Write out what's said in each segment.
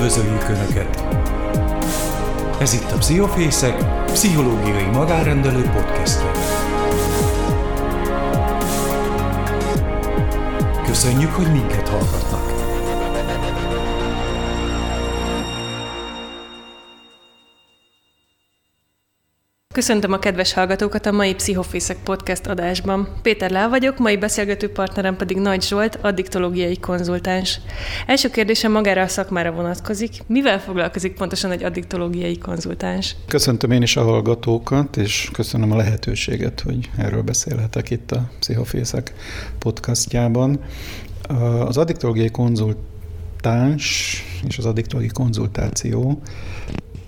Üdvözöljük Önöket! Ez itt a Pszichofészek, pszichológiai magárendelő podcastje. Köszönjük, hogy minket hallgatnak! Köszöntöm a kedves hallgatókat a mai Pszichofészek podcast adásban. Péter Lá vagyok, mai beszélgető partnerem pedig Nagy Zsolt, addiktológiai konzultáns. Első kérdésem magára a szakmára vonatkozik. Mivel foglalkozik pontosan egy addiktológiai konzultáns? Köszöntöm én is a hallgatókat, és köszönöm a lehetőséget, hogy erről beszélhetek itt a Pszichofészek podcastjában. Az addiktológiai konzultáns és az addiktológiai konzultáció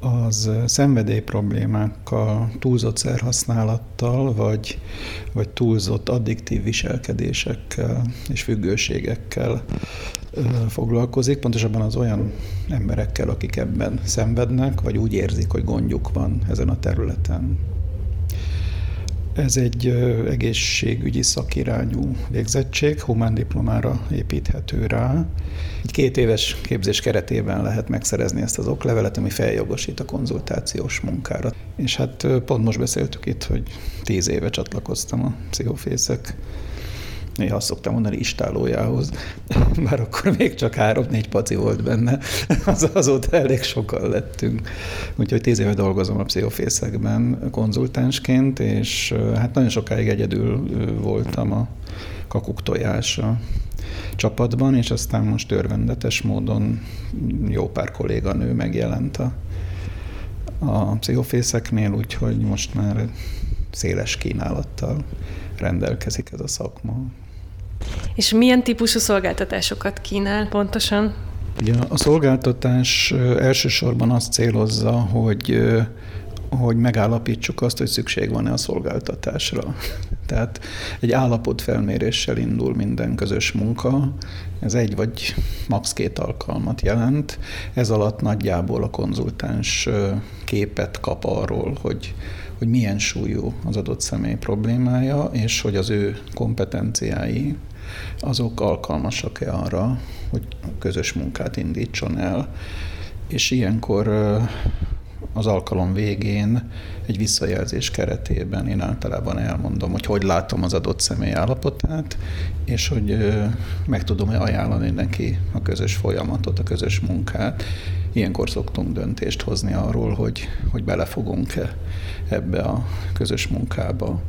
az szenvedély problémákkal, túlzott szerhasználattal, vagy, vagy túlzott addiktív viselkedésekkel és függőségekkel foglalkozik, pontosabban az olyan emberekkel, akik ebben szenvednek, vagy úgy érzik, hogy gondjuk van ezen a területen. Ez egy egészségügyi szakirányú végzettség, humán diplomára építhető rá. Egy két éves képzés keretében lehet megszerezni ezt az oklevelet, ami feljogosít a konzultációs munkára. És hát pont most beszéltük itt, hogy tíz éve csatlakoztam a pszichofészek néha azt szoktam mondani, istálójához, bár akkor még csak három-négy paci volt benne, az, azóta elég sokan lettünk. Úgyhogy tíz éve dolgozom a pszichofészekben konzultánsként, és hát nagyon sokáig egyedül voltam a kakuk tojása csapatban, és aztán most törvendetes módon jó pár kolléganő megjelent a, a pszichofészeknél, úgyhogy most már széles kínálattal rendelkezik ez a szakma. És milyen típusú szolgáltatásokat kínál pontosan? Ugye a szolgáltatás elsősorban azt célozza, hogy hogy megállapítsuk azt, hogy szükség van-e a szolgáltatásra. Tehát egy állapot felméréssel indul minden közös munka, ez egy vagy max. két alkalmat jelent. Ez alatt nagyjából a konzultáns képet kap arról, hogy hogy milyen súlyú az adott személy problémája, és hogy az ő kompetenciái azok alkalmasak-e arra, hogy közös munkát indítson el. És ilyenkor az alkalom végén egy visszajelzés keretében én általában elmondom, hogy hogy látom az adott személy állapotát, és hogy meg tudom-e ajánlani neki a közös folyamatot, a közös munkát. Ilyenkor szoktunk döntést hozni arról, hogy, hogy belefogunk-e ebbe a közös munkába.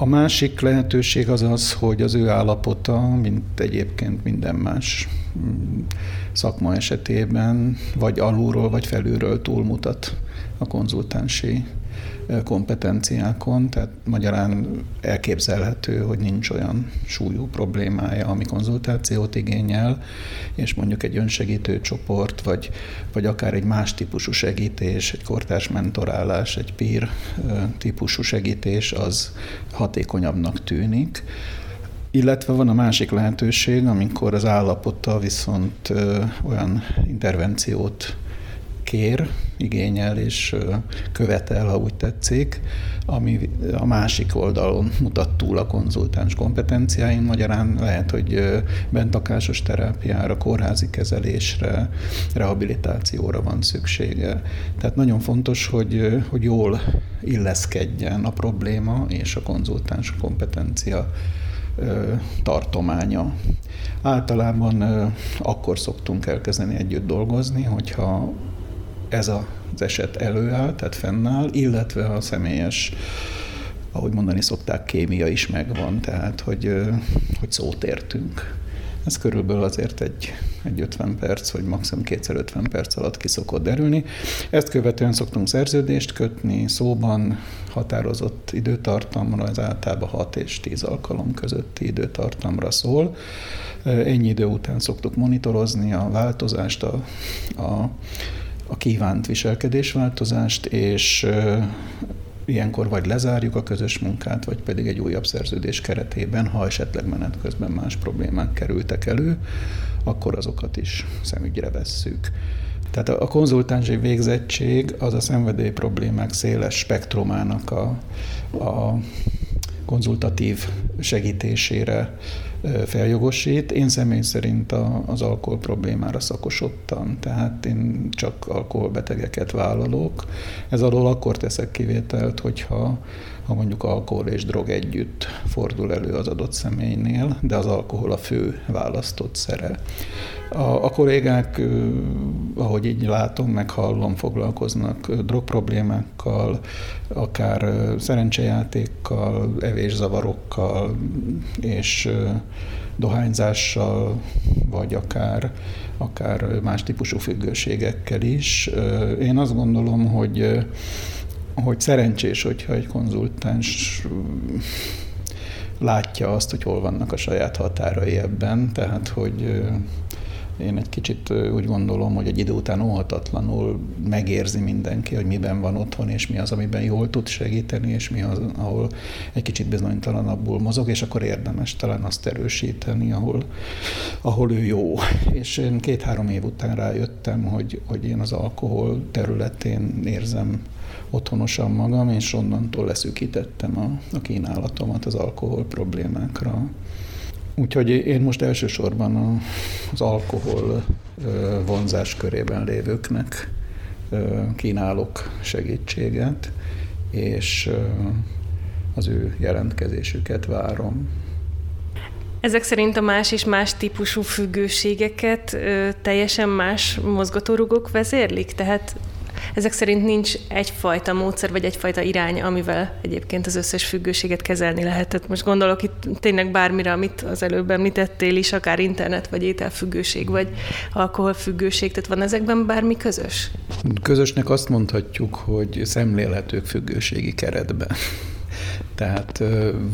A másik lehetőség az az, hogy az ő állapota, mint egyébként minden más mm, szakma esetében, vagy alulról, vagy felülről túlmutat a konzultánsi kompetenciákon, tehát magyarán elképzelhető, hogy nincs olyan súlyú problémája, ami konzultációt igényel, és mondjuk egy önsegítő csoport, vagy, vagy akár egy más típusú segítés, egy kortárs mentorálás, egy peer típusú segítés, az hatékonyabbnak tűnik. Illetve van a másik lehetőség, amikor az állapota viszont olyan intervenciót kér, igényel és követel, ha úgy tetszik, ami a másik oldalon mutat túl a konzultáns kompetenciáin. Magyarán lehet, hogy bentakásos terápiára, kórházi kezelésre, rehabilitációra van szüksége. Tehát nagyon fontos, hogy, hogy jól illeszkedjen a probléma és a konzultáns kompetencia tartománya. Általában akkor szoktunk elkezdeni együtt dolgozni, hogyha ez az eset előáll, tehát fennáll, illetve a személyes ahogy mondani szokták, kémia is megvan, tehát hogy, hogy szót értünk. Ez körülbelül azért egy, egy 50 perc, vagy maximum kétszer 50 perc alatt ki szokott derülni. Ezt követően szoktunk szerződést kötni, szóban határozott időtartamra, ez általában 6 és 10 alkalom közötti időtartamra szól. Ennyi idő után szoktuk monitorozni a változást, a, a a kívánt viselkedésváltozást, és ilyenkor vagy lezárjuk a közös munkát, vagy pedig egy újabb szerződés keretében, ha esetleg menet közben más problémák kerültek elő, akkor azokat is szemügyre vesszük. Tehát a konzultánsi végzettség az a szenvedély problémák széles spektrumának a, a konzultatív segítésére feljogosít. Én személy szerint a, az alkohol problémára szakosodtam, tehát én csak alkoholbetegeket vállalok. Ez alól akkor teszek kivételt, hogyha ha mondjuk alkohol és drog együtt fordul elő az adott személynél, de az alkohol a fő választott szere. A, a kollégák, ahogy így látom, meg hallom, foglalkoznak drogproblémákkal, akár szerencsejátékkal, evészavarokkal és dohányzással, vagy akár, akár más típusú függőségekkel is. Én azt gondolom, hogy hogy szerencsés, hogyha egy konzultáns látja azt, hogy hol vannak a saját határai ebben, tehát hogy én egy kicsit úgy gondolom, hogy egy idő után óhatatlanul megérzi mindenki, hogy miben van otthon, és mi az, amiben jól tud segíteni, és mi az, ahol egy kicsit bizonytalanabbul mozog, és akkor érdemes talán azt erősíteni, ahol, ahol ő jó. És én két-három év után rájöttem, hogy, hogy én az alkohol területén érzem otthonosan magam, és onnantól leszűkítettem a, a kínálatomat az alkohol problémákra. Úgyhogy én most elsősorban a, az alkohol vonzás körében lévőknek kínálok segítséget, és az ő jelentkezésüket várom. Ezek szerint a más és más típusú függőségeket ö, teljesen más mozgatórugók vezérlik? Tehát ezek szerint nincs egyfajta módszer, vagy egyfajta irány, amivel egyébként az összes függőséget kezelni lehet. Tehát most gondolok itt tényleg bármire, amit az előbb említettél is, akár internet, vagy ételfüggőség, vagy alkoholfüggőség, tehát van ezekben bármi közös? Közösnek azt mondhatjuk, hogy szemlélhetők függőségi keretben. Tehát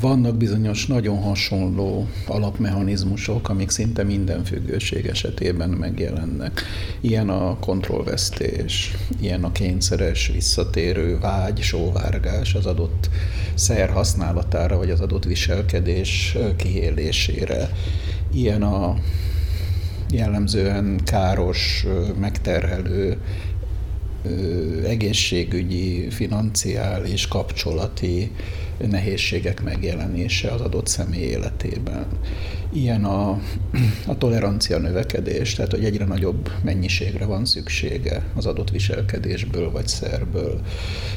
vannak bizonyos nagyon hasonló alapmechanizmusok, amik szinte minden függőség esetében megjelennek. Ilyen a kontrollvesztés, ilyen a kényszeres, visszatérő vágy, sóvárgás az adott szer használatára, vagy az adott viselkedés kiélésére. Ilyen a jellemzően káros, megterhelő egészségügyi, financiális, kapcsolati nehézségek megjelenése az adott személy életében. Ilyen a, a tolerancia növekedés, tehát hogy egyre nagyobb mennyiségre van szüksége az adott viselkedésből vagy szerből.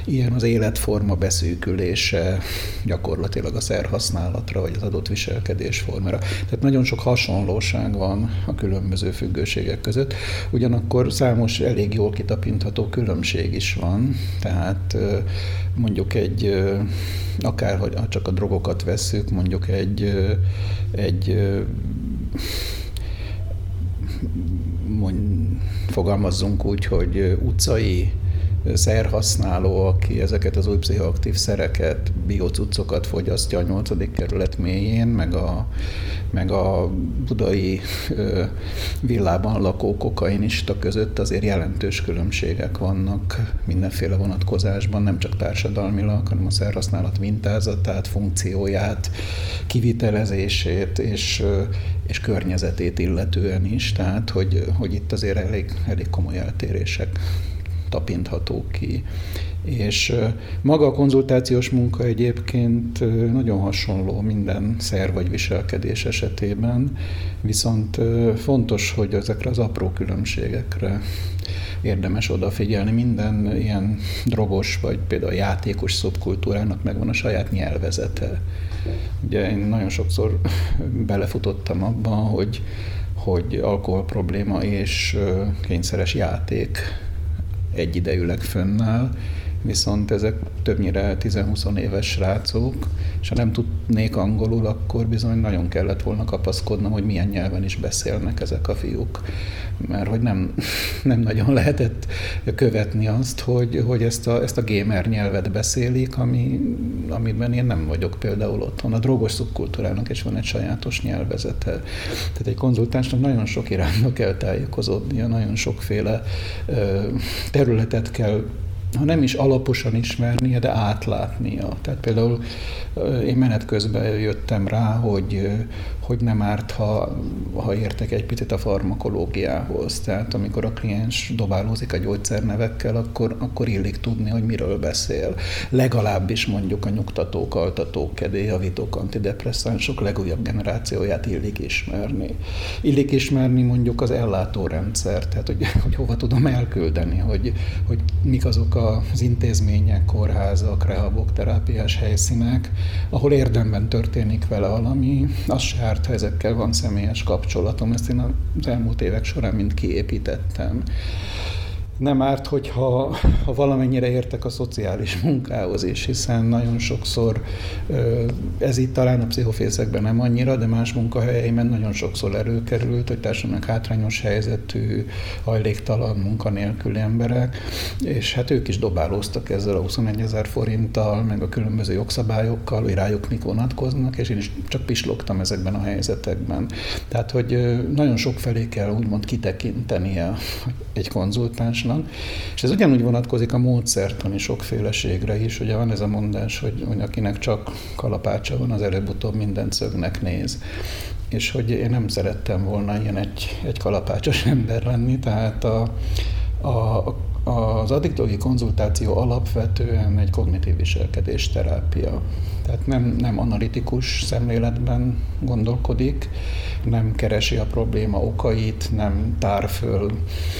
Ilyen az életforma beszűkülése gyakorlatilag a szerhasználatra vagy az adott viselkedésformára. Tehát nagyon sok hasonlóság van a különböző függőségek között, ugyanakkor számos elég jól kitapintható különbség is van, tehát mondjuk egy akár hogy csak a drogokat vesszük, mondjuk egy, egy mond, fogalmazzunk úgy, hogy utcai szerhasználó, aki ezeket az új pszichoaktív szereket, biocucokat fogyasztja a 8. kerület mélyén, meg a, meg a budai ö, villában lakó kokainista között azért jelentős különbségek vannak mindenféle vonatkozásban, nem csak társadalmilag, hanem a szerhasználat mintázatát, funkcióját, kivitelezését és, és környezetét illetően is, tehát hogy, hogy itt azért elég, elég komoly eltérések tapinthatók ki. És maga a konzultációs munka egyébként nagyon hasonló minden szer vagy viselkedés esetében, viszont fontos, hogy ezekre az apró különbségekre érdemes odafigyelni. Minden ilyen drogos vagy például játékos szubkultúrának megvan a saját nyelvezete. Ugye én nagyon sokszor belefutottam abban, hogy, hogy alkohol probléma és kényszeres játék egyidejűleg fönnáll, viszont ezek többnyire 10-20 éves srácok, és ha nem tudnék angolul, akkor bizony nagyon kellett volna kapaszkodnom, hogy milyen nyelven is beszélnek ezek a fiúk. Mert hogy nem, nem nagyon lehetett követni azt, hogy, hogy ezt, a, ezt a gamer nyelvet beszélik, ami, amiben én nem vagyok például otthon. A drogos szubkultúrának is van egy sajátos nyelvezete. Tehát egy konzultánsnak nagyon sok irányba kell tájékozódnia, nagyon sokféle területet kell ha nem is alaposan ismernie, de átlátnia. Tehát például én menet közben jöttem rá, hogy, hogy nem árt, ha, ha értek egy picit a farmakológiához. Tehát amikor a kliens dobálózik a gyógyszernevekkel, akkor, akkor illik tudni, hogy miről beszél. Legalábbis mondjuk a nyugtatók, altatók, kedélyjavítók, antidepresszánsok legújabb generációját illik ismerni. Illik ismerni mondjuk az ellátórendszert, tehát hogy, hogy hova tudom elküldeni, hogy, hogy mik azok az intézmények, kórházak, rehabok, terápiás helyszínek, ahol érdemben történik vele valami, az se árt, ha ezekkel van személyes kapcsolatom. Ezt én az elmúlt évek során mind kiépítettem nem árt, hogyha ha valamennyire értek a szociális munkához is, hiszen nagyon sokszor ez itt talán a pszichofészekben nem annyira, de más munkahelyeimen nagyon sokszor előkerült, hogy társadalmi hátrányos helyzetű, hajléktalan, munkanélküli emberek, és hát ők is dobálóztak ezzel a 21 ezer forinttal, meg a különböző jogszabályokkal, hogy rájuk mik vonatkoznak, és én is csak pislogtam ezekben a helyzetekben. Tehát, hogy nagyon sok felé kell úgymond kitekintenie egy konzultáns tudásnak. És ez ugyanúgy vonatkozik a módszertani sokféleségre is. Ugye van ez a mondás, hogy, hogy akinek csak kalapácsa van, az előbb-utóbb minden szögnek néz. És hogy én nem szerettem volna ilyen egy, egy kalapácsos ember lenni, tehát a, a, az addiktológiai konzultáció alapvetően egy kognitív viselkedés terápia. Tehát nem, nem analitikus szemléletben gondolkodik, nem keresi a probléma okait, nem tár föl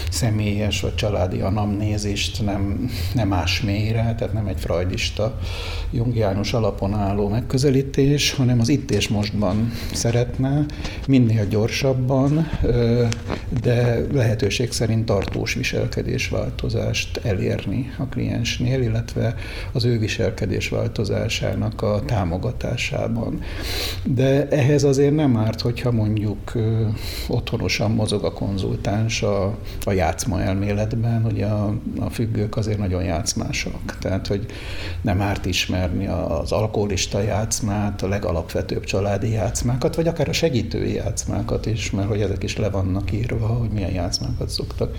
személyes vagy családi anamnézist, nem, nem ás mélyre, tehát nem egy freudista, jungiánus alapon álló megközelítés, hanem az itt és mostban szeretne, minél gyorsabban, de lehetőség szerint tartós viselkedés változást elérni a kliensnél, illetve az ő viselkedés változásának a támogatásában. De ehhez azért nem árt, hogyha mondjuk otthonosan mozog a konzultáns a, a játszma elméletben, hogy a, a függők azért nagyon játszmásak. Tehát, hogy nem árt ismerni az alkoholista játszmát, a legalapvetőbb családi játszmákat, vagy akár a segítői játszmákat is, mert hogy ezek is le vannak írva, hogy milyen játszmákat szoktak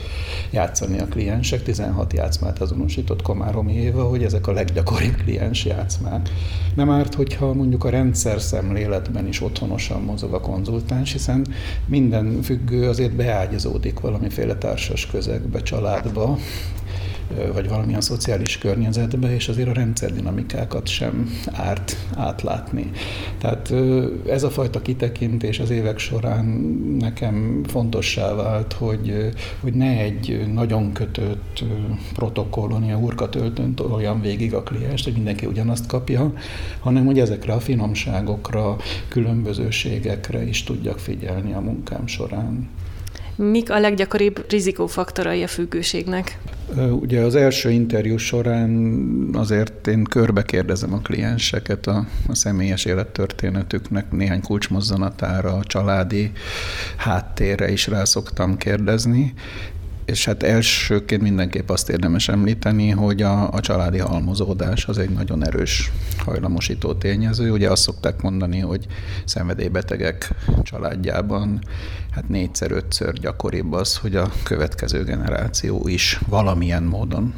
játszani a kliensek. 16 játszmát azonosított Komáromi Éva, hogy ezek a leggyakoribb kliens játszmák. Nem árt, hogyha mondjuk a rendszer szemléletben is otthonosan mozog a konzultáns, hiszen minden függő azért beágyazódik valamiféle társas közegbe, családba, vagy valamilyen szociális környezetbe, és azért a rendszerdinamikákat sem árt átlátni. Tehát ez a fajta kitekintés az évek során nekem fontossá vált, hogy, hogy ne egy nagyon kötött protokollon, ilyen urkatöltőn olyan végig a kliens, hogy mindenki ugyanazt kapja, hanem hogy ezekre a finomságokra, különbözőségekre is tudjak figyelni a munkám során. Mik a leggyakoribb rizikófaktorai a függőségnek? Ugye az első interjú során azért én körbe kérdezem a klienseket a, a személyes élettörténetüknek néhány kulcsmozzanatára, a családi háttérre is rá szoktam kérdezni, és hát elsőként mindenképp azt érdemes említeni, hogy a, a családi halmozódás az egy nagyon erős hajlamosító tényező. Ugye azt szokták mondani, hogy szenvedélybetegek családjában hát négyszer, ötször gyakoribb az, hogy a következő generáció is valamilyen módon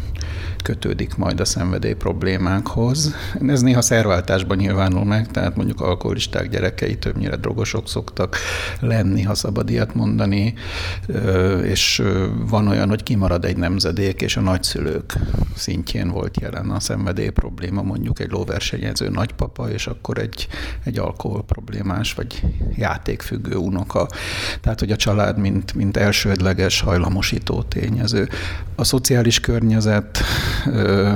kötődik majd a szenvedély problémákhoz. Ez néha szerváltásban nyilvánul meg, tehát mondjuk alkoholisták gyerekei többnyire drogosok szoktak lenni, ha szabad ilyet mondani, és van olyan, hogy kimarad egy nemzedék, és a nagyszülők szintjén volt jelen a szenvedély probléma, mondjuk egy lóversenyező nagypapa, és akkor egy, egy alkohol problémás, vagy játékfüggő unoka. Tehát, hogy a család, mint, mint elsődleges hajlamosító tényező. A szociális környezet ö,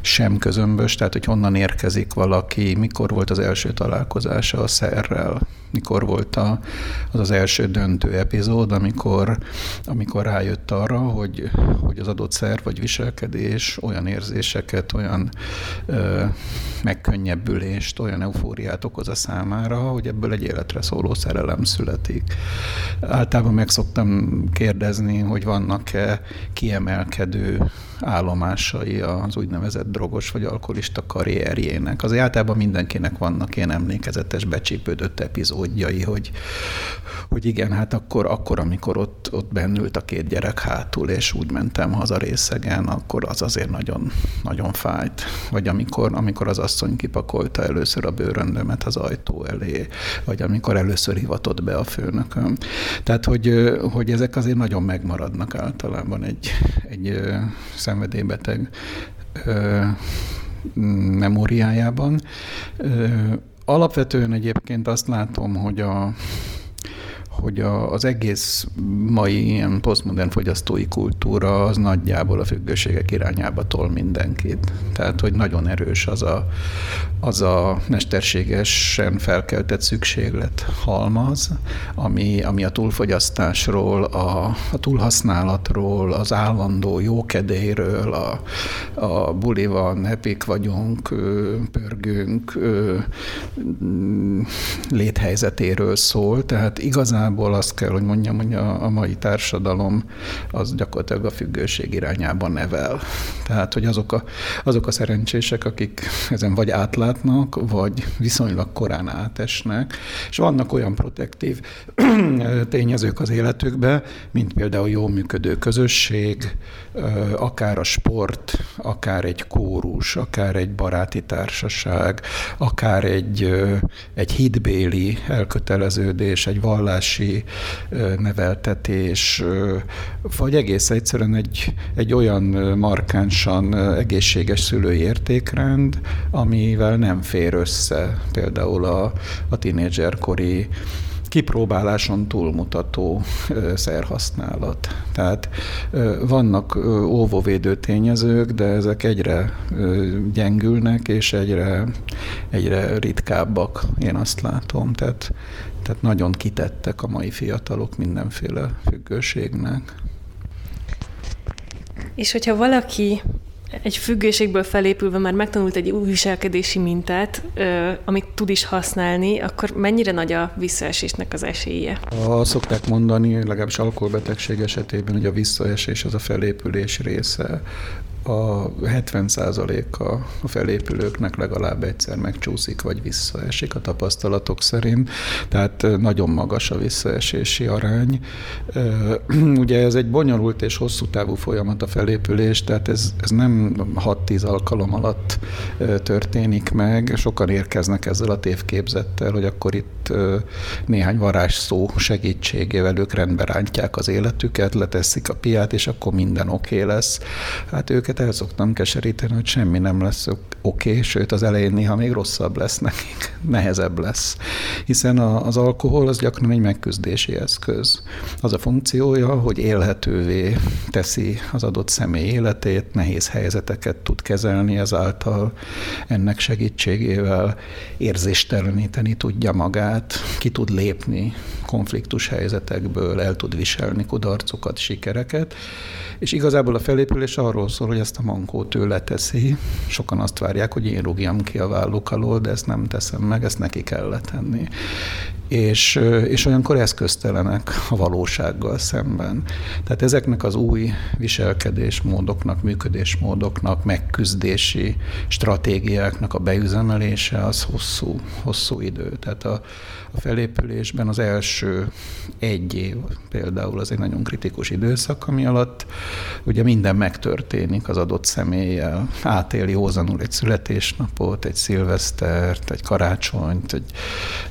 sem közömbös, tehát, hogy honnan érkezik valaki, mikor volt az első találkozása a szerrel, mikor volt a, az az első döntő epizód, amikor, amikor rájött arra, hogy, hogy az adott szerv vagy viselkedés olyan érzéseket, olyan ö, megkönnyebbülést, olyan eufóriát okoz a számára, hogy ebből egy életre szóló szerelem születik. Általában meg szoktam kérdezni, hogy vannak-e kiemelkedő állomásai az úgynevezett drogos vagy alkoholista karrierjének. Az általában mindenkinek vannak ilyen emlékezetes, becsípődött epizódjai, hogy, hogy igen, hát akkor, akkor amikor ott, ott bennült a két gyerek hátul, és úgy mentem haza részegen, akkor az azért nagyon, nagyon fájt. Vagy amikor, amikor az asszony kipakolta először a bőröndömet az ajtó elé, vagy amikor először hivatott be a főnököm. Tehát, hogy, hogy ezek azért nagyon megmaradnak általában egy, egy szenvedélybeteg memóriájában. Alapvetően egyébként azt látom, hogy a, hogy a, az egész mai ilyen posztmodern fogyasztói kultúra az nagyjából a függőségek irányába tol mindenkit. Tehát, hogy nagyon erős az a, az a mesterségesen felkeltett szükséglet halmaz, ami, ami a túlfogyasztásról, a, a túlhasználatról, az állandó jókedélyről, a, a buli van, hepik vagyunk, pörgünk, léthelyzetéről szól. Tehát igazán igazából azt kell, hogy mondjam, hogy a, a mai társadalom az gyakorlatilag a függőség irányába nevel. Tehát, hogy azok a, azok a szerencsések, akik ezen vagy átlátnak, vagy viszonylag korán átesnek, és vannak olyan protektív tényezők az életükbe, mint például jó működő közösség, akár a sport, akár egy kórus, akár egy baráti társaság, akár egy, egy hitbéli elköteleződés, egy vallás oktatási neveltetés, vagy egész egyszerűen egy, egy olyan markánsan egészséges szülői értékrend, amivel nem fér össze például a, a tinédzserkori kipróbáláson túlmutató szerhasználat. Tehát vannak óvóvédő tényezők, de ezek egyre gyengülnek, és egyre, egyre ritkábbak, én azt látom. Tehát, tehát nagyon kitettek a mai fiatalok mindenféle függőségnek. És hogyha valaki egy függőségből felépülve már megtanult egy új viselkedési mintát, amit tud is használni, akkor mennyire nagy a visszaesésnek az esélye? A szokták mondani, legalábbis alkoholbetegség esetében, hogy a visszaesés az a felépülés része a 70%-a a felépülőknek legalább egyszer megcsúszik, vagy visszaesik a tapasztalatok szerint, tehát nagyon magas a visszaesési arány. Ugye ez egy bonyolult és hosszú távú folyamat a felépülés, tehát ez, ez nem 6-10 alkalom alatt történik meg, sokan érkeznek ezzel a tévképzettel, hogy akkor itt néhány varázs szó segítségével ők rendbe rántják az életüket, leteszik a piát, és akkor minden oké okay lesz. Hát őket el szoktam keseríteni, hogy semmi nem lesz oké, okay, sőt az elején néha még rosszabb lesz nekik, nehezebb lesz. Hiszen az alkohol az gyakran egy megküzdési eszköz. Az a funkciója, hogy élhetővé teszi az adott személy életét, nehéz helyzeteket tud kezelni ezáltal, ennek segítségével érzésteleníteni tudja magát, ki tud lépni konfliktus helyzetekből, el tud viselni kudarcokat, sikereket, és igazából a felépülés arról szól, hogy ezt a mankót ő leteszi. Sokan azt várják, hogy én rúgjam ki a válluk alól, de ezt nem teszem meg, ezt neki kell tenni és, és olyankor eszköztelenek a valósággal szemben. Tehát ezeknek az új viselkedésmódoknak, működésmódoknak, megküzdési stratégiáknak a beüzemelése az hosszú, hosszú idő. Tehát a, a felépülésben az első egy év például az egy nagyon kritikus időszak, ami alatt ugye minden megtörténik az adott személlyel. Átél józanul egy születésnapot, egy szilvesztert, egy karácsonyt, egy,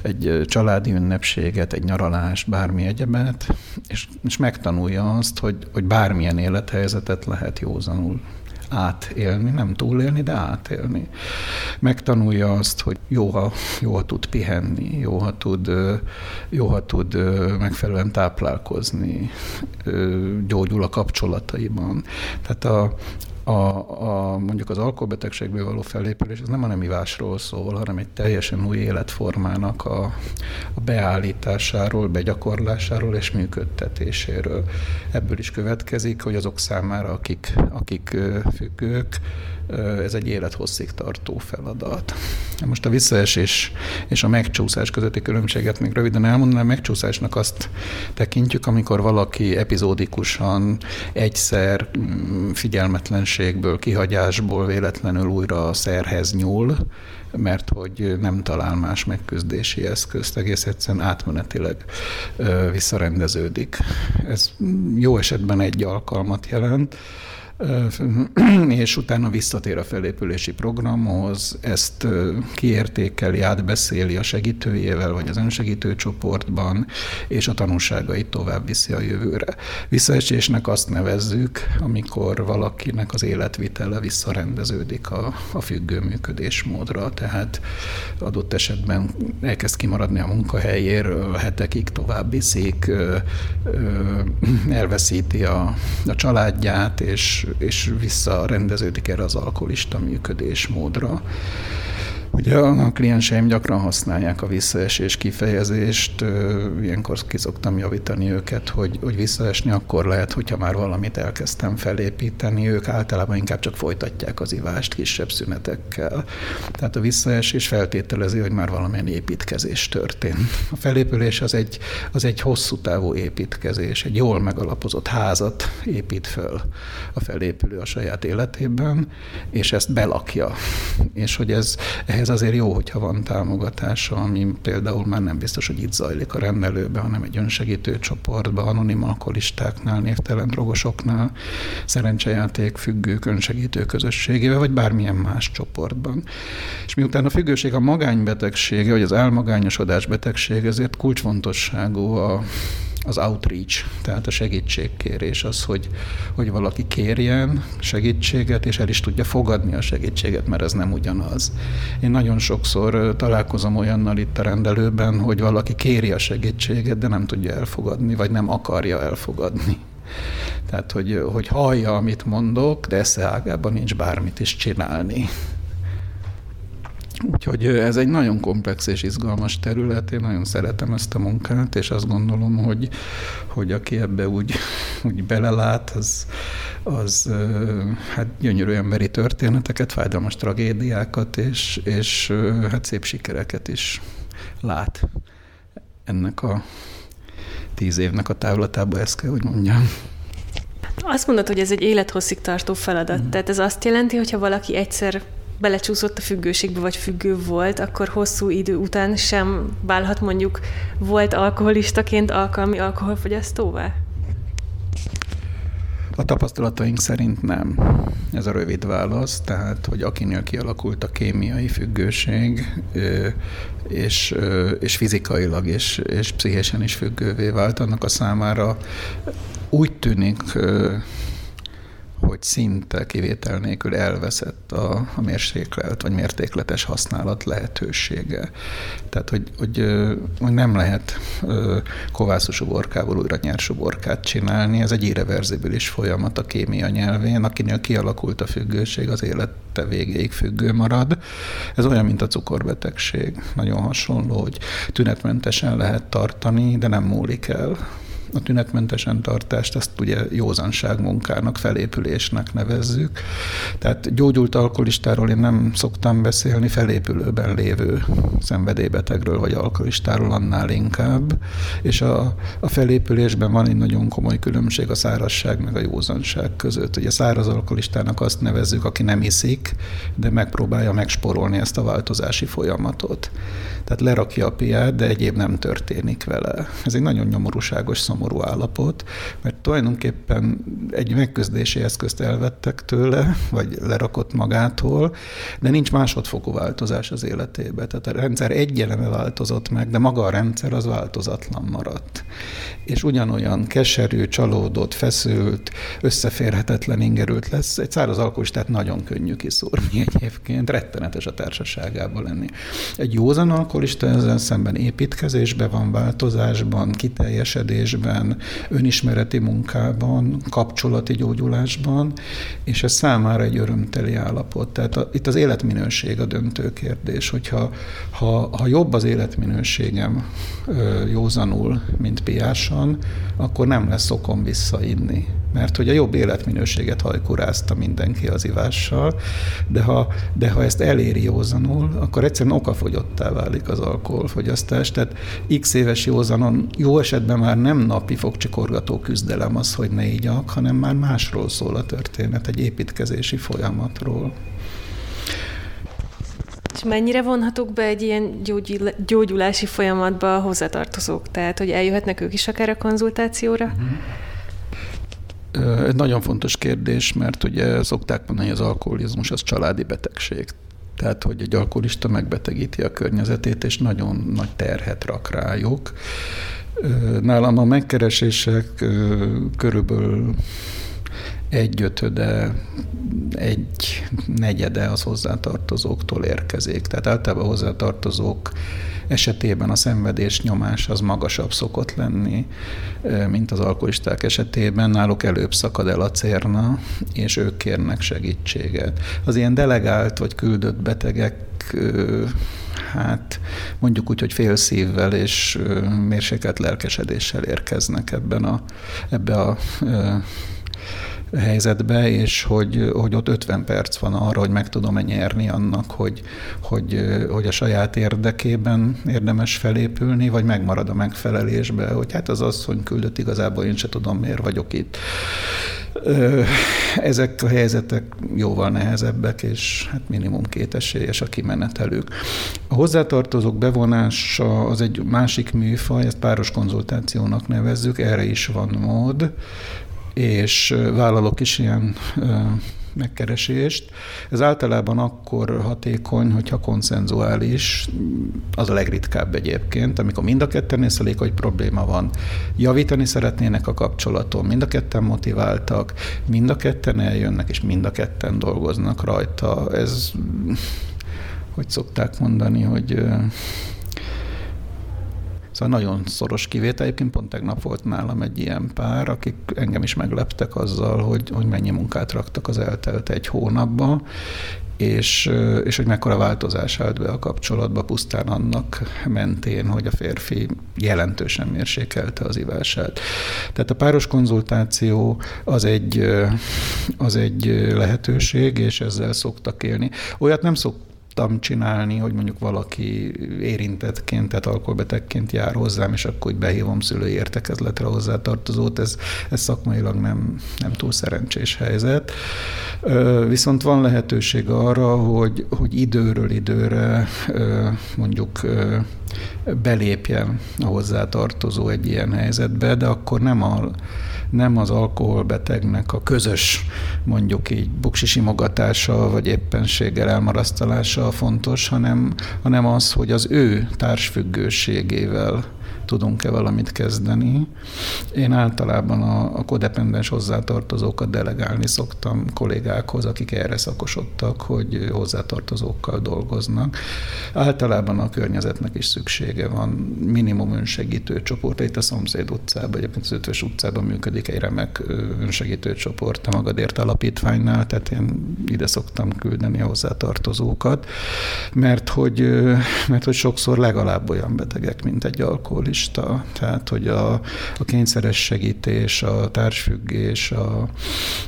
egy család családi ünnepséget, egy nyaralást, bármi egyebet, és, és megtanulja azt, hogy, hogy bármilyen élethelyzetet lehet józanul átélni, nem túlélni, de átélni. Megtanulja azt, hogy jó, ha, jó, ha tud pihenni, jó, ha tud, jó, ha tud megfelelően táplálkozni, gyógyul a kapcsolataiban. Tehát a, a, a, mondjuk az alkoholbetegségből való fellépülés, ez nem a nem ivásról szól, hanem egy teljesen új életformának a, a beállításáról, begyakorlásáról és működtetéséről. Ebből is következik, hogy azok számára, akik, akik függők, ez egy élethosszig tartó feladat. Most a visszaesés és a megcsúszás közötti különbséget még röviden elmondanám. Megcsúszásnak azt tekintjük, amikor valaki epizódikusan egyszer mm, figyelmetlenségből, kihagyásból véletlenül újra a szerhez nyúl, mert hogy nem talál más megküzdési eszközt, egész egyszerűen átmenetileg visszarendeződik. Ez jó esetben egy alkalmat jelent, és utána visszatér a felépülési programhoz, ezt kiértékeli, átbeszéli a segítőjével, vagy az önsegítő csoportban, és a tanulságait tovább viszi a jövőre. Visszaesésnek azt nevezzük, amikor valakinek az életvitele visszarendeződik a, a függő működésmódra, tehát adott esetben elkezd kimaradni a munkahelyéről, hetekig tovább viszik, elveszíti a, a családját, és és, visszarendeződik erre az alkoholista működésmódra. Ugye a klienseim gyakran használják a visszaesés kifejezést, ilyenkor ki szoktam javítani őket, hogy, hogy visszaesni akkor lehet, hogyha már valamit elkezdtem felépíteni, ők általában inkább csak folytatják az ivást kisebb szünetekkel. Tehát a visszaesés feltételezi, hogy már valamilyen építkezés történt. A felépülés az egy, az egy hosszú távú építkezés, egy jól megalapozott házat épít föl a felépülő a saját életében, és ezt belakja. És hogy ez ehhez ez azért jó, hogyha van támogatása, ami például már nem biztos, hogy itt zajlik a rendelőben, hanem egy önsegítő csoportban, anonim alkoholistáknál, névtelen drogosoknál, szerencsejáték függők önsegítő közösségével, vagy bármilyen más csoportban. És miután a függőség a magánybetegsége, vagy az elmagányosodás betegség, ezért kulcsfontosságú a az outreach, tehát a segítségkérés, az, hogy, hogy valaki kérjen segítséget, és el is tudja fogadni a segítséget, mert ez nem ugyanaz. Én nagyon sokszor találkozom olyannal itt a rendelőben, hogy valaki kéri a segítséget, de nem tudja elfogadni, vagy nem akarja elfogadni. Tehát, hogy, hogy hallja, amit mondok, de esze ágában nincs bármit is csinálni. Úgyhogy ez egy nagyon komplex és izgalmas terület, én nagyon szeretem ezt a munkát, és azt gondolom, hogy, hogy aki ebbe úgy, úgy belelát, az, az hát gyönyörű emberi történeteket, fájdalmas tragédiákat, és, és hát szép sikereket is lát ennek a tíz évnek a távlatába, ezt kell, hogy mondjam. Azt mondod, hogy ez egy élethosszig tartó feladat. Mm. Tehát ez azt jelenti, hogyha valaki egyszer belecsúszott a függőségbe, vagy függő volt, akkor hosszú idő után sem válhat mondjuk volt alkoholistaként alkalmi alkoholfogyasztóvá? A tapasztalataink szerint nem. Ez a rövid válasz, tehát, hogy akinél kialakult a kémiai függőség, és, és fizikailag és, és pszichésen is függővé vált, annak a számára úgy tűnik hogy szinte kivétel nélkül elveszett a, a mérséklet vagy mértékletes használat lehetősége. Tehát, hogy, hogy, hogy nem lehet kovászos uborkából újra nyers uborkát csinálni, ez egy irreverzibilis folyamat a kémia nyelvén, akinél kialakult a függőség, az élete végéig függő marad. Ez olyan, mint a cukorbetegség. Nagyon hasonló, hogy tünetmentesen lehet tartani, de nem múlik el a tünetmentesen tartást, azt ugye józanság munkának, felépülésnek nevezzük. Tehát gyógyult alkoholistáról én nem szoktam beszélni, felépülőben lévő szenvedélybetegről vagy alkoholistáról annál inkább, és a, a felépülésben van egy nagyon komoly különbség a szárazság meg a józanság között. Ugye száraz alkoholistának azt nevezzük, aki nem iszik, de megpróbálja megsporolni ezt a változási folyamatot. Tehát lerakja a piát, de egyéb nem történik vele. Ez egy nagyon nyomorúságos, szomorú állapot, mert tulajdonképpen egy megközdési eszközt elvettek tőle, vagy lerakott magától, de nincs másodfokú változás az életébe. Tehát a rendszer egy eleme változott meg, de maga a rendszer az változatlan maradt. És ugyanolyan keserű, csalódott, feszült, összeférhetetlen, ingerült lesz. Egy száraz alkoholistát nagyon könnyű kiszúrni egyébként, rettenetes a társaságában lenni. Egy józan alkoholista ezzel szemben építkezésben van, változásban, kiteljesedésben, életben, önismereti munkában, kapcsolati gyógyulásban, és ez számára egy örömteli állapot. Tehát a, itt az életminőség a döntő kérdés, hogyha ha, ha jobb az életminőségem józanul, mint piásan, akkor nem lesz okom visszainni mert hogy a jobb életminőséget hajkurázta mindenki az ivással, de ha, de ha ezt eléri józanul, akkor egyszerűen okafogyottá válik az alkoholfogyasztás. Tehát x éves józanon jó esetben már nem napi fogcsikorgató küzdelem az, hogy ne igyak, hanem már másról szól a történet, egy építkezési folyamatról. És mennyire vonhatók be egy ilyen gyógyulási folyamatba a hozzátartozók? Tehát, hogy eljöhetnek ők is akár a konzultációra? Uh-huh. Egy nagyon fontos kérdés, mert ugye szokták mondani, hogy az alkoholizmus az családi betegség. Tehát, hogy egy alkoholista megbetegíti a környezetét, és nagyon nagy terhet rak rájuk. Nálam a megkeresések körülbelül egy ötöde, egy negyede az hozzátartozóktól érkezik. Tehát általában hozzátartozók esetében a szenvedés nyomás az magasabb szokott lenni, mint az alkoholisták esetében. Náluk előbb szakad el a cérna, és ők kérnek segítséget. Az ilyen delegált vagy küldött betegek hát mondjuk úgy, hogy fél szívvel és mérsékelt lelkesedéssel érkeznek ebben a, ebbe a helyzetbe, és hogy, hogy ott 50 perc van arra, hogy meg tudom-e nyerni annak, hogy, hogy, hogy a saját érdekében érdemes felépülni, vagy megmarad a megfelelésbe, hogy hát az asszony küldött, igazából én se tudom, miért vagyok itt. Ezek a helyzetek jóval nehezebbek, és hát minimum két esélyes a kimenetelők. A hozzátartozók bevonása az egy másik műfaj, ezt páros konzultációnak nevezzük, erre is van mód és vállalok is ilyen megkeresést. Ez általában akkor hatékony, hogyha konszenzuális, az a legritkább egyébként, amikor mind a ketten észrelik, hogy probléma van. Javítani szeretnének a kapcsolaton, mind a ketten motiváltak, mind a ketten eljönnek, és mind a ketten dolgoznak rajta. Ez, hogy szokták mondani, hogy Szóval nagyon szoros kivétel. Egyébként pont tegnap volt nálam egy ilyen pár, akik engem is megleptek azzal, hogy, hogy mennyi munkát raktak az eltelt egy hónapba, és, és hogy mekkora változás állt be a kapcsolatba pusztán annak mentén, hogy a férfi jelentősen mérsékelte az ivását. Tehát a páros konzultáció az egy, az egy lehetőség, és ezzel szoktak élni. Olyat nem szok, tudtam csinálni, hogy mondjuk valaki érintettként, tehát alkoholbetegként jár hozzám, és akkor hogy behívom szülői értekezletre hozzátartozót, ez, ez szakmailag nem, nem túl szerencsés helyzet. Viszont van lehetőség arra, hogy, hogy időről időre mondjuk belépjen a hozzátartozó egy ilyen helyzetbe, de akkor nem a nem az alkoholbetegnek a közös, mondjuk így buksisimogatása, vagy éppenséggel elmarasztalása fontos, hanem, hanem az, hogy az ő társfüggőségével tudunk-e valamit kezdeni. Én általában a, a kodependens hozzátartozókat delegálni szoktam kollégákhoz, akik erre szakosodtak, hogy hozzátartozókkal dolgoznak. Általában a környezetnek is szüksége van. Minimum önsegítő csoport. Itt a szomszéd utcában, egyébként az Ötvös utcában működik egy remek önsegítő csoport a Magadért Alapítványnál, tehát én ide szoktam küldeni a hozzátartozókat, mert hogy, mert hogy sokszor legalább olyan betegek, mint egy alkoholista, lista, tehát hogy a, a kényszeres segítés, a társfüggés, a,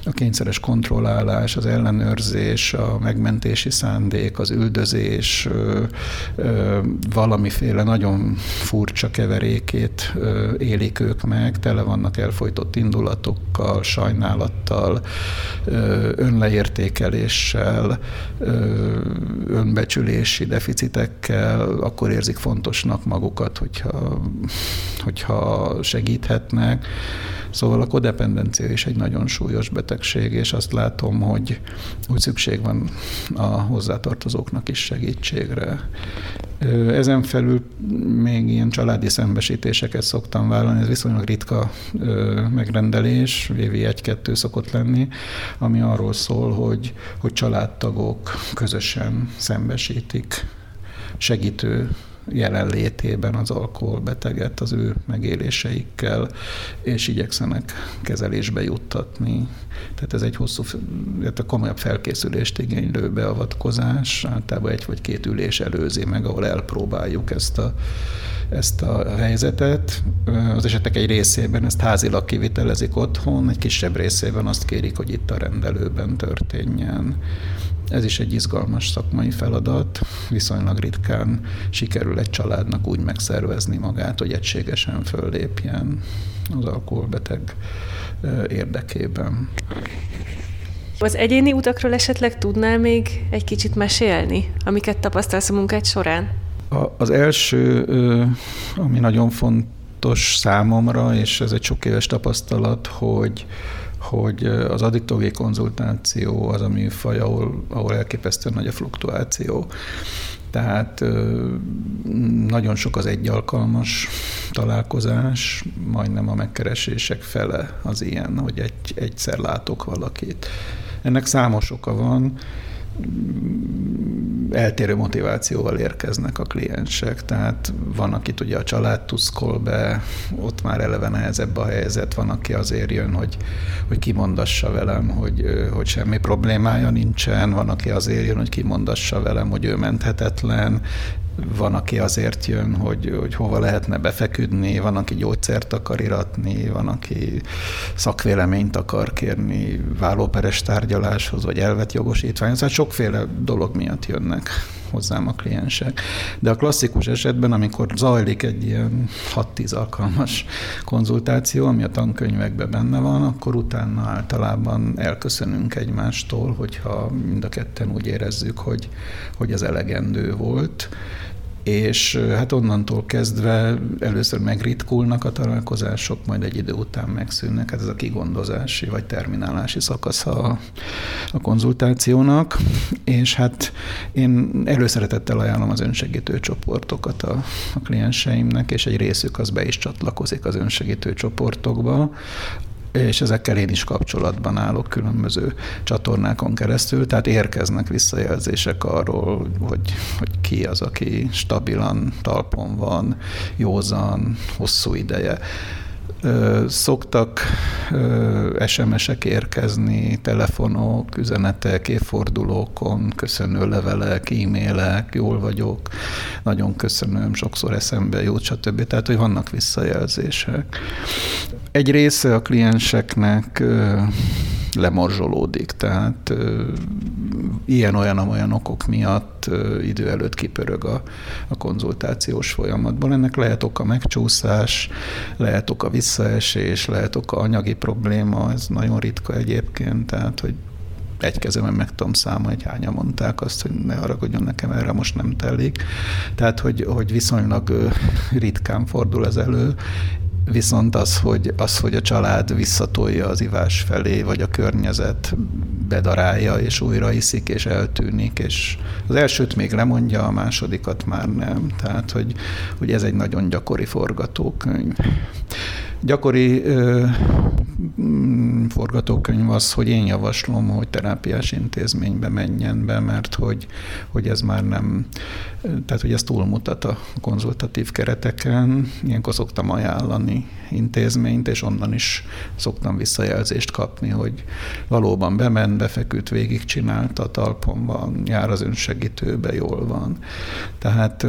a kényszeres kontrollálás, az ellenőrzés, a megmentési szándék, az üldözés, ö, ö, valamiféle nagyon furcsa keverékét ö, élik ők meg, tele vannak elfolytott indulatokkal, sajnálattal, ö, önleértékeléssel, ö, önbecsülési deficitekkel, akkor érzik fontosnak magukat, hogyha hogyha segíthetnek. Szóval a kodependencia is egy nagyon súlyos betegség, és azt látom, hogy úgy szükség van a hozzátartozóknak is segítségre. Ezen felül még ilyen családi szembesítéseket szoktam vállalni, ez viszonylag ritka megrendelés, évi egy-kettő szokott lenni, ami arról szól, hogy, hogy családtagok közösen szembesítik segítő jelenlétében az alkoholbeteget az ő megéléseikkel, és igyekszenek kezelésbe juttatni. Tehát ez egy hosszú, a komolyabb felkészülést igénylő beavatkozás, általában egy vagy két ülés előzi meg, ahol elpróbáljuk ezt a ezt a helyzetet. Az esetek egy részében ezt házilag kivitelezik otthon, egy kisebb részében azt kérik, hogy itt a rendelőben történjen. Ez is egy izgalmas szakmai feladat. Viszonylag ritkán sikerül egy családnak úgy megszervezni magát, hogy egységesen föllépjen az alkoholbeteg érdekében. Az egyéni utakról esetleg tudnál még egy kicsit mesélni, amiket tapasztalsz a munkád során? A, az első, ami nagyon fontos számomra, és ez egy sok éves tapasztalat, hogy hogy az addiktológiai konzultáció az a műfaj, ahol, ahol elképesztően nagy a fluktuáció. Tehát nagyon sok az egyalkalmas találkozás, majdnem a megkeresések fele az ilyen, hogy egy, egyszer látok valakit. Ennek számos oka van eltérő motivációval érkeznek a kliensek, tehát van, akit ugye a család tuszkol be, ott már eleve nehezebb a helyzet, van, aki azért jön, hogy, hogy kimondassa velem, hogy, hogy semmi problémája nincsen, van, aki azért jön, hogy kimondassa velem, hogy ő menthetetlen, van, aki azért jön, hogy, hogy hova lehetne befeküdni, van, aki gyógyszert akar iratni, van, aki szakvéleményt akar kérni vállóperes tárgyaláshoz, vagy elvet jogosítványhoz. Hát sokféle dolog miatt jönnek hozzám a kliensek. De a klasszikus esetben, amikor zajlik egy ilyen 6-10 alkalmas konzultáció, ami a tankönyvekben benne van, akkor utána általában elköszönünk egymástól, hogyha mind a ketten úgy érezzük, hogy, hogy az elegendő volt és hát onnantól kezdve először megritkulnak a találkozások, majd egy idő után megszűnnek. Hát ez a kigondozási vagy terminálási szakasza a, a konzultációnak, és hát én előszeretettel ajánlom az önsegítő csoportokat a, a klienseimnek, és egy részük az be is csatlakozik az önsegítő csoportokba, és ezekkel én is kapcsolatban állok különböző csatornákon keresztül, tehát érkeznek visszajelzések arról, hogy, hogy ki az, aki stabilan talpon van, józan, hosszú ideje Szoktak SMS-ek érkezni, telefonok, üzenetek, évfordulókon, köszönő levelek, e-mailek, jól vagyok, nagyon köszönöm, sokszor eszembe jut, stb. Tehát, hogy vannak visszajelzések. Egy része a klienseknek lemorzsolódik, tehát ilyen-olyan-olyan okok miatt idő előtt kipörög a, a konzultációs folyamatból. Ennek lehet oka megcsúszás, lehet oka visszaesés, lehet oka anyagi probléma, ez nagyon ritka egyébként, tehát hogy egy kezemen meg tudom számolni, hogy hányan mondták azt, hogy ne haragudjon nekem, erre most nem telik. Tehát, hogy, hogy viszonylag ritkán fordul ez elő, Viszont az hogy, az, hogy a család visszatolja az ivás felé, vagy a környezet bedarálja, és újra iszik, és eltűnik, és az elsőt még lemondja, a másodikat már nem. Tehát, hogy, hogy ez egy nagyon gyakori forgatókönyv. Gyakori ö, forgatókönyv az, hogy én javaslom, hogy terápiás intézménybe menjen be, mert hogy, hogy ez már nem, tehát hogy ez túlmutat a konzultatív kereteken. Ilyenkor szoktam ajánlani intézményt, és onnan is szoktam visszajelzést kapni, hogy valóban bement, befeküdt, végigcsinálta a talpon van, jár az önsegítőbe, jól van. Tehát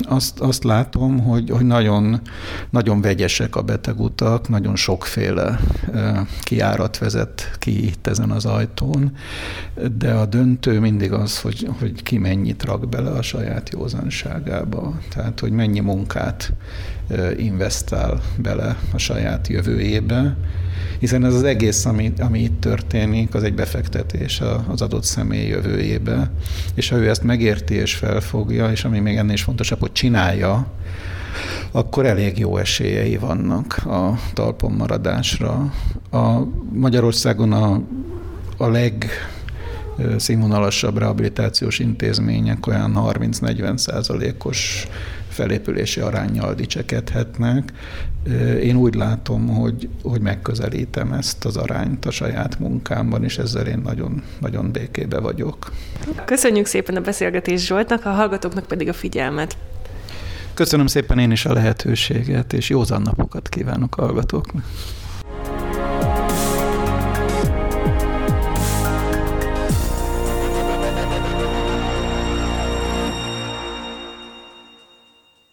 azt, azt látom, hogy, hogy nagyon, nagyon vegyesek a betegutak, nagyon sokféle kiárat vezet ki itt ezen az ajtón, de a döntő mindig az, hogy, hogy ki mennyit rak bele a saját józanságába, tehát hogy mennyi munkát investál bele a saját jövőjébe, hiszen ez az egész, ami, ami itt történik, az egy befektetés az adott személy jövőjébe, és ha ő ezt megérti és felfogja, és ami még ennél is fontosabb, hogy csinálja, akkor elég jó esélyei vannak a talpon maradásra. A Magyarországon a, a leg színvonalasabb rehabilitációs intézmények olyan 30-40 százalékos felépülési arányjal dicsekedhetnek. Én úgy látom, hogy, hogy megközelítem ezt az arányt a saját munkámban, és ezzel én nagyon, nagyon békébe vagyok. Köszönjük szépen a beszélgetést Zsoltnak, a hallgatóknak pedig a figyelmet. Köszönöm szépen én is a lehetőséget, és józan napokat kívánok hallgatóknak.